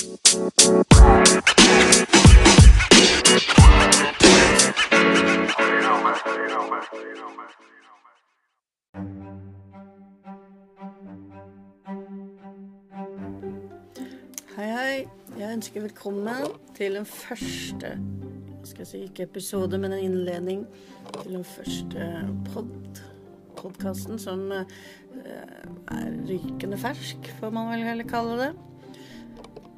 Hei, hei. Jeg ønsker velkommen til den første skal jeg si, ikke episode, men en innledning til den første pod, podkasten som eh, er rykende fersk, får man vel heller kalle det.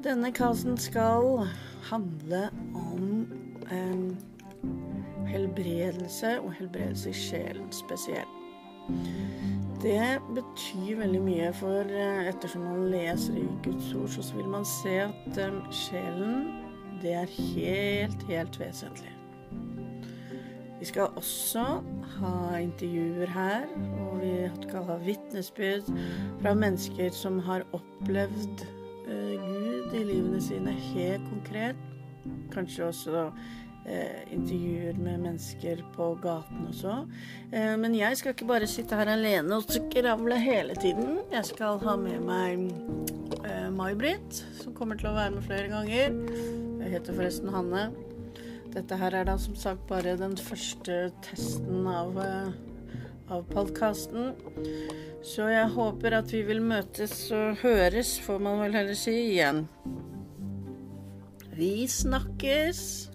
Denne casten skal handle om eh, helbredelse, og helbredelse i sjelen spesielt. Det betyr veldig mye, for eh, ettersom man leser i Guds ord, så vil man se at um, sjelen, det er helt, helt vesentlig. Vi skal også ha intervjuer her, og vi skal ha vitnesbyrd fra mennesker som har opplevd Gud i livene sine helt konkret. Kanskje også eh, intervjuer med mennesker på gaten også. Eh, men jeg skal ikke bare sitte her alene og skravle hele tiden. Jeg skal ha med meg eh, May-Britt, som kommer til å være med flere ganger. Jeg heter forresten Hanne. Dette her er da som sagt bare den første testen av, eh, av podkasten. Så jeg håper at vi vil møtes og høres, får man vel heller si, igjen. Vi snakkes!